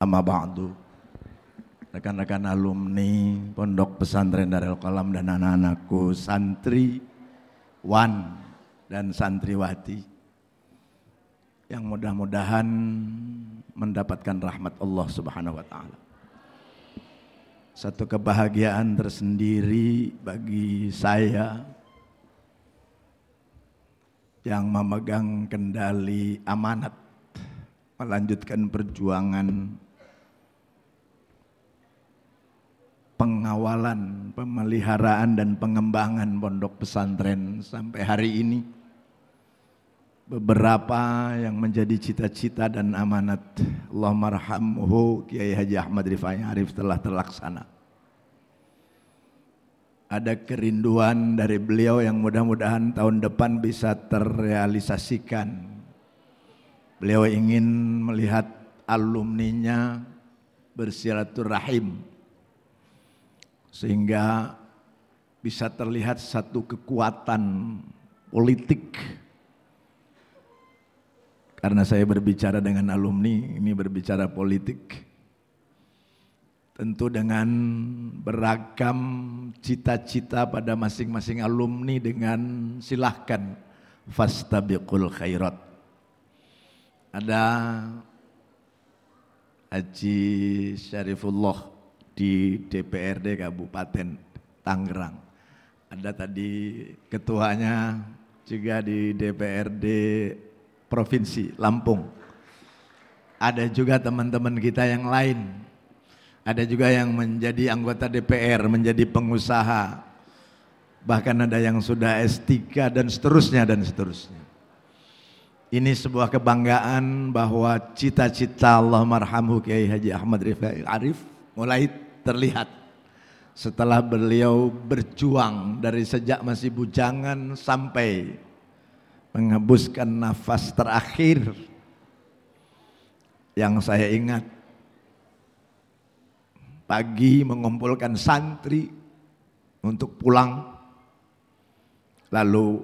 Amma ba'du. Rekan-rekan alumni Pondok Pesantren Darul Kalam dan anak-anakku santri wan dan santriwati yang mudah-mudahan mendapatkan rahmat Allah Subhanahu wa taala. Satu kebahagiaan tersendiri bagi saya yang memegang kendali amanat melanjutkan perjuangan pengawalan, pemeliharaan dan pengembangan pondok pesantren sampai hari ini. Beberapa yang menjadi cita-cita dan amanat Allah marhamhu Kiai Haji Ahmad Rifai Arif telah terlaksana. Ada kerinduan dari beliau yang mudah-mudahan tahun depan bisa terrealisasikan. Beliau ingin melihat alumninya bersilaturahim sehingga bisa terlihat satu kekuatan politik. Karena saya berbicara dengan alumni ini berbicara politik. Tentu dengan beragam cita-cita pada masing-masing alumni dengan silahkan fastabiqul khairat. Ada Haji Syarifullah di DPRD Kabupaten Tangerang. Ada tadi ketuanya juga di DPRD Provinsi Lampung. Ada juga teman-teman kita yang lain. Ada juga yang menjadi anggota DPR, menjadi pengusaha. Bahkan ada yang sudah S3 dan seterusnya dan seterusnya. Ini sebuah kebanggaan bahwa cita-cita Allah marhamu Kiai Haji Ahmad Rifai Arif mulai terlihat. Setelah beliau berjuang dari sejak masih bujangan sampai menghembuskan nafas terakhir yang saya ingat pagi mengumpulkan santri untuk pulang. Lalu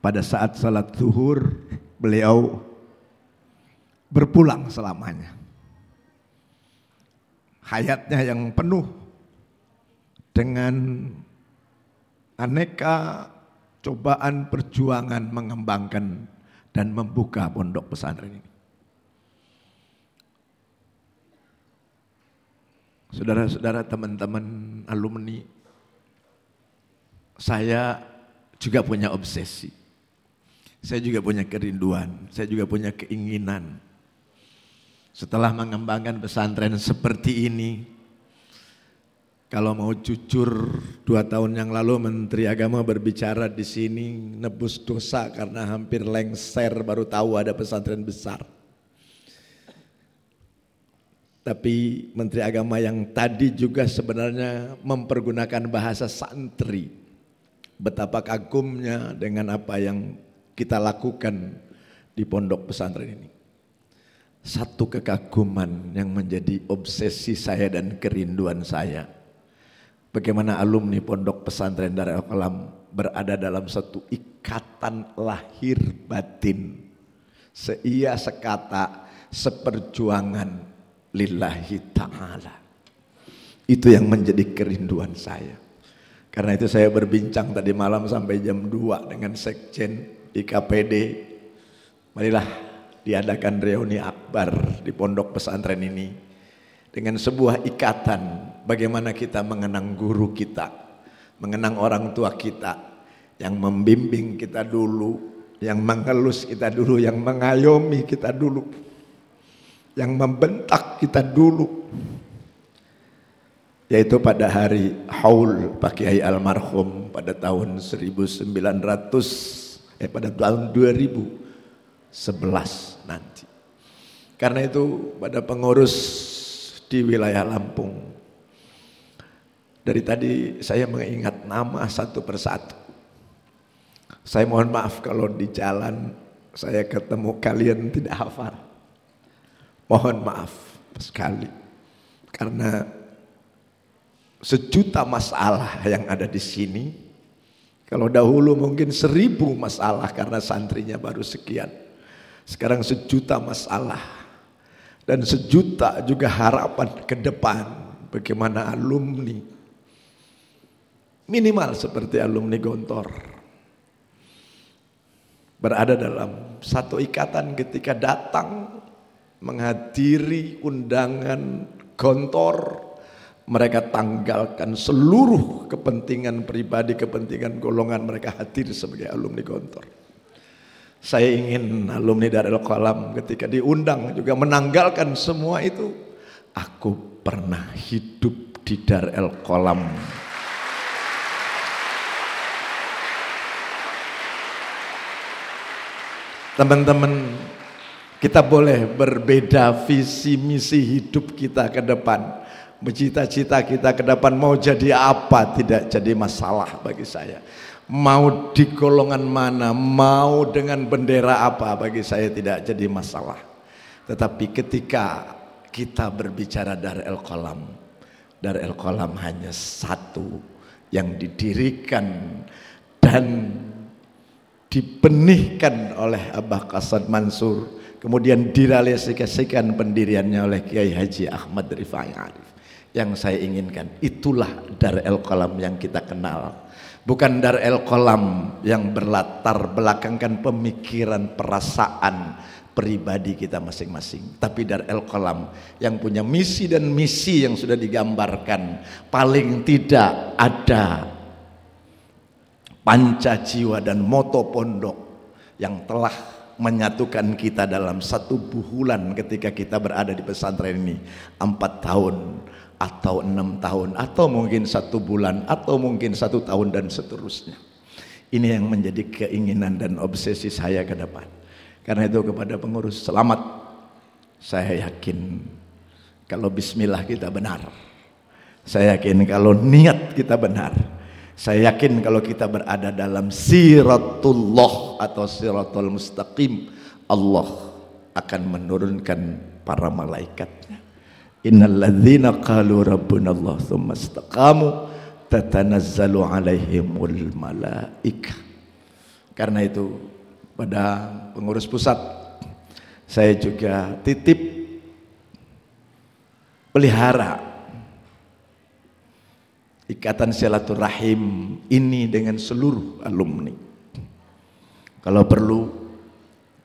pada saat salat zuhur beliau berpulang selamanya hayatnya yang penuh dengan aneka cobaan perjuangan mengembangkan dan membuka pondok pesantren ini. Saudara-saudara teman-teman alumni, saya juga punya obsesi. Saya juga punya kerinduan, saya juga punya keinginan setelah mengembangkan pesantren seperti ini, kalau mau jujur, dua tahun yang lalu Menteri Agama berbicara di sini nebus dosa karena hampir lengser baru tahu ada pesantren besar. Tapi Menteri Agama yang tadi juga sebenarnya mempergunakan bahasa santri. Betapa kagumnya dengan apa yang kita lakukan di pondok pesantren ini satu kekaguman yang menjadi obsesi saya dan kerinduan saya. Bagaimana alumni pondok pesantren Darul Kalam berada dalam satu ikatan lahir batin. Seia sekata, seperjuangan lillahi ta'ala. Itu yang menjadi kerinduan saya. Karena itu saya berbincang tadi malam sampai jam 2 dengan Sekjen di KPD. Marilah diadakan reuni akbar di pondok pesantren ini dengan sebuah ikatan bagaimana kita mengenang guru kita, mengenang orang tua kita yang membimbing kita dulu, yang mengelus kita dulu, yang mengayomi kita dulu, yang membentak kita dulu. Yaitu pada hari haul Pak Kiai almarhum pada tahun 1900 eh pada tahun 2011 nanti. Karena itu pada pengurus di wilayah Lampung, dari tadi saya mengingat nama satu persatu. Saya mohon maaf kalau di jalan saya ketemu kalian tidak hafal. Mohon maaf sekali. Karena sejuta masalah yang ada di sini. Kalau dahulu mungkin seribu masalah karena santrinya baru sekian. Sekarang sejuta masalah. Dan sejuta juga harapan ke depan bagaimana alumni minimal seperti alumni Gontor berada dalam satu ikatan ketika datang menghadiri undangan Gontor mereka tanggalkan seluruh kepentingan pribadi, kepentingan golongan mereka hadir sebagai alumni Gontor. Saya ingin alumni Darul Qalam ketika diundang juga menanggalkan semua itu. Aku pernah hidup di Darul Qalam. Teman-teman, kita boleh berbeda visi misi hidup kita ke depan. Bercita-cita kita ke depan mau jadi apa tidak jadi masalah bagi saya. Mau di golongan mana, mau dengan bendera apa bagi saya tidak jadi masalah. Tetapi ketika kita berbicara dari El Kolam, dari El Kolam hanya satu yang didirikan dan dibenihkan oleh Abah Kasad Mansur kemudian direalisasikan pendiriannya oleh Kiai Haji Ahmad Rifai Arif yang saya inginkan. Itulah Dar el Kolam yang kita kenal. Bukan Dar el Kolam yang berlatar belakangkan pemikiran, perasaan pribadi kita masing-masing. Tapi Dar el Kolam yang punya misi dan misi yang sudah digambarkan. Paling tidak ada panca jiwa dan moto pondok yang telah menyatukan kita dalam satu buhulan ketika kita berada di pesantren ini empat tahun atau enam tahun atau mungkin satu bulan atau mungkin satu tahun dan seterusnya. Ini yang menjadi keinginan dan obsesi saya ke depan. Karena itu kepada pengurus selamat saya yakin kalau bismillah kita benar. Saya yakin kalau niat kita benar. Saya yakin kalau kita berada dalam siratullah atau siratul mustaqim Allah akan menurunkan para malaikatnya Innal ladzina qalu rabbuna Allah thumma istaqamu tatanazzalu alaihimul malaika. Karena itu pada pengurus pusat saya juga titip pelihara ikatan silaturahim ini dengan seluruh alumni. Kalau perlu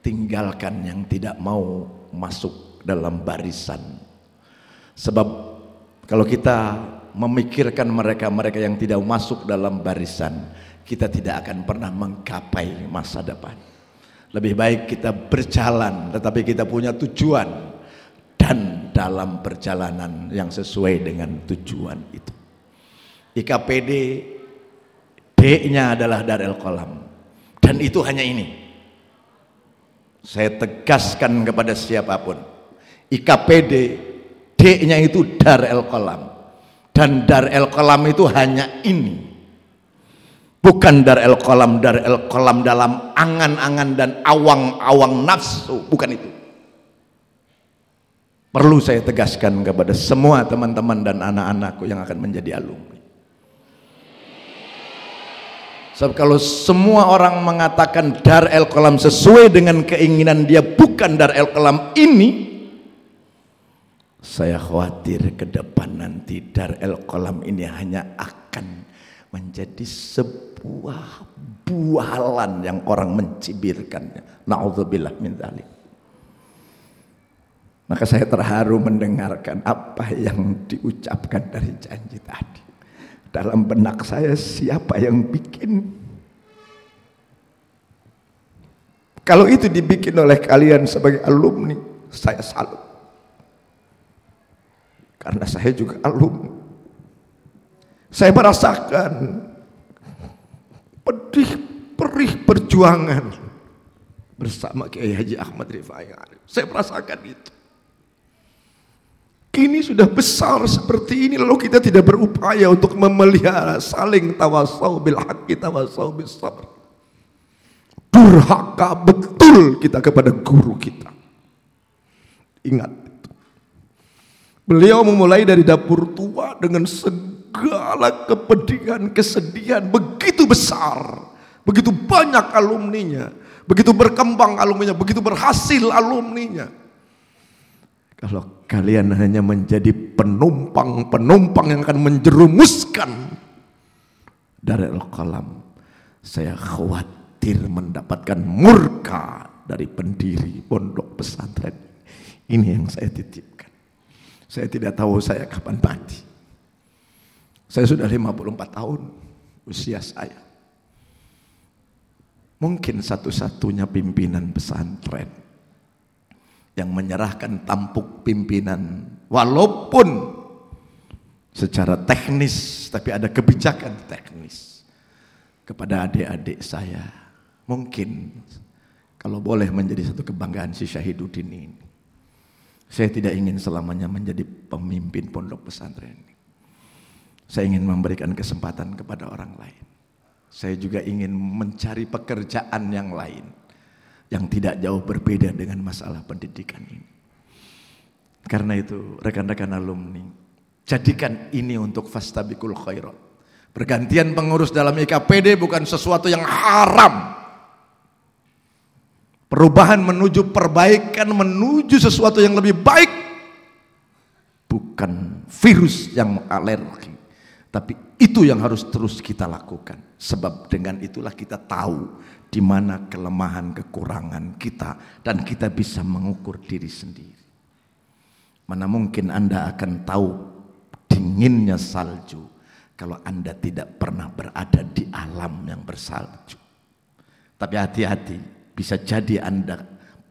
tinggalkan yang tidak mau masuk dalam barisan Sebab kalau kita memikirkan mereka-mereka yang tidak masuk dalam barisan, kita tidak akan pernah menggapai masa depan. Lebih baik kita berjalan, tetapi kita punya tujuan dan dalam perjalanan yang sesuai dengan tujuan itu. IKPD D-nya adalah Darel Kolam dan itu hanya ini. Saya tegaskan kepada siapa pun, IKPD D-nya itu dar el kolam dan dar el kolam itu hanya ini. Bukan dar el kolam dar el kolam dalam angan-angan dan awang-awang nafsu. Bukan itu. Perlu saya tegaskan kepada semua teman-teman dan anak-anakku yang akan menjadi alumni. Sebab kalau semua orang mengatakan dar el kolam sesuai dengan keinginan dia bukan dar el kolam ini saya khawatir ke depan nanti Dar El Kolam ini hanya akan menjadi sebuah bualan yang orang mencibirkannya. Nauzubillah min dzalik. Maka saya terharu mendengarkan apa yang diucapkan dari janji tadi. Dalam benak saya siapa yang bikin? Kalau itu dibikin oleh kalian sebagai alumni, saya salut. Karena saya juga alumni. Saya merasakan pedih perih perjuangan bersama Kiai Haji Ahmad Rifai Saya merasakan itu. Kini sudah besar seperti ini lalu kita tidak berupaya untuk memelihara saling tawasau bil haqqi tawasau bis sabr. Durhaka betul kita kepada guru kita. Ingat Beliau memulai dari dapur tua dengan segala kepedihan, kesedihan begitu besar, begitu banyak alumninya, begitu berkembang alumninya, begitu berhasil alumninya. Kalau kalian hanya menjadi penumpang-penumpang yang akan menjerumuskan dari al-qalam, saya khawatir mendapatkan murka dari pendiri pondok pesantren. Ini yang saya titipkan. Saya tidak tahu saya kapan mati. Saya sudah 54 tahun usia saya. Mungkin satu-satunya pimpinan pesantren yang menyerahkan tampuk pimpinan walaupun secara teknis tapi ada kebijakan teknis kepada adik-adik saya mungkin kalau boleh menjadi satu kebanggaan si Syahiduddin ini saya tidak ingin selamanya menjadi pemimpin pondok pesantren saya ingin memberikan kesempatan kepada orang lain saya juga ingin mencari pekerjaan yang lain yang tidak jauh berbeda dengan masalah pendidikan ini. Karena itu rekan-rekan alumni, jadikan ini untuk fastabikul khairat. Pergantian pengurus dalam IKPD bukan sesuatu yang haram. Perubahan menuju perbaikan, menuju sesuatu yang lebih baik. Bukan virus yang alergi. Tapi itu yang harus terus kita lakukan. Sebab dengan itulah kita tahu di mana kelemahan kekurangan kita dan kita bisa mengukur diri sendiri. Mana mungkin Anda akan tahu dinginnya salju kalau Anda tidak pernah berada di alam yang bersalju. Tapi hati-hati, bisa jadi Anda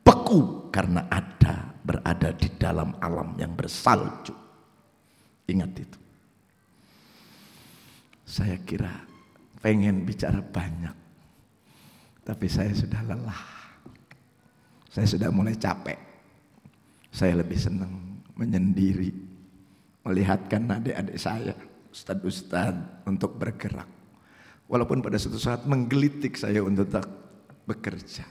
beku karena ada berada di dalam alam yang bersalju. Ingat itu. Saya kira pengen bicara banyak. Tapi saya sudah lelah. Saya sudah mulai capek. Saya lebih senang menyendiri. Melihatkan adik-adik saya, ustad-ustad untuk bergerak. Walaupun pada suatu saat menggelitik saya untuk bekerja.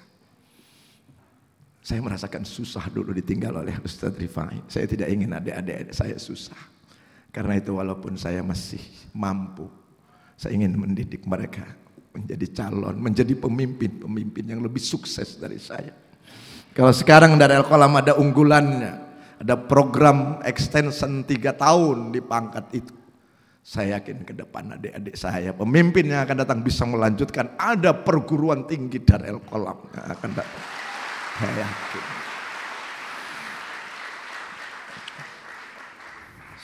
Saya merasakan susah dulu ditinggal oleh Ustadz Rifai. Saya tidak ingin adik-adik saya susah. Karena itu walaupun saya masih mampu, saya ingin mendidik mereka menjadi calon, menjadi pemimpin-pemimpin yang lebih sukses dari saya. Kalau sekarang dari Al-Qalam ada unggulannya, ada program extension tiga tahun di pangkat itu. Saya yakin ke depan adik-adik saya, pemimpin yang akan datang bisa melanjutkan. Ada perguruan tinggi dari Al-Qalam yang akan datang. Saya yakin.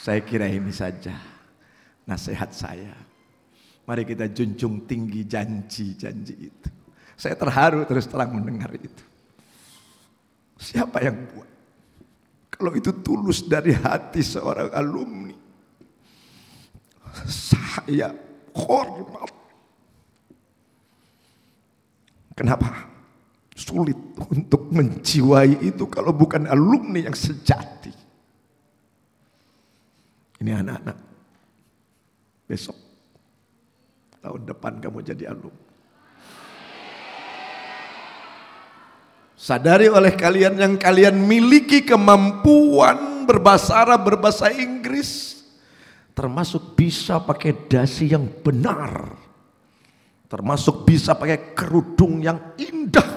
Saya kira ini saja nasihat saya Mari kita junjung tinggi janji-janji itu. Saya terharu terus terang mendengar itu. Siapa yang buat? Kalau itu tulus dari hati seorang alumni. Saya hormat. Kenapa? Sulit untuk menjiwai itu kalau bukan alumni yang sejati. Ini anak-anak. Besok Tahun depan kamu jadi alumni. Sadari oleh kalian yang kalian miliki kemampuan berbahasa Arab, berbahasa Inggris. Termasuk bisa pakai dasi yang benar. Termasuk bisa pakai kerudung yang indah.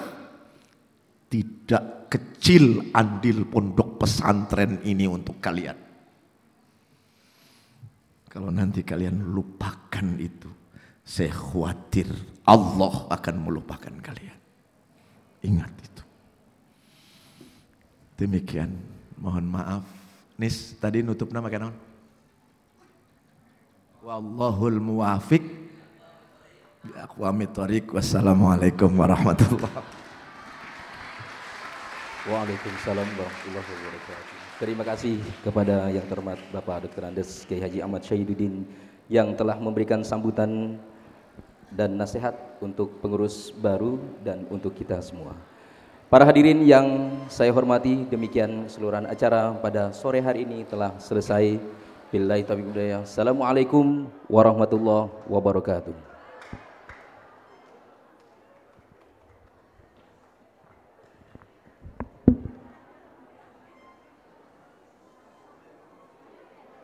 Tidak kecil andil pondok pesantren ini untuk kalian. Kalau nanti kalian lupakan itu, saya khawatir Allah akan melupakan kalian. Ingat itu. Demikian. Mohon maaf. Nis, tadi nutup nama kan? Wallahul muwafiq. Wassalamualaikum warahmatullahi Waalaikumsalam warahmatullahi wabarakatuh. Terima kasih kepada yang terhormat Bapak Dr. Andes Kiai Haji Ahmad Syahiduddin yang telah memberikan sambutan dan nasihat untuk pengurus baru dan untuk kita semua. Para hadirin yang saya hormati, demikian seluruh acara pada sore hari ini telah selesai. Billahi taufiq Assalamualaikum warahmatullahi wabarakatuh.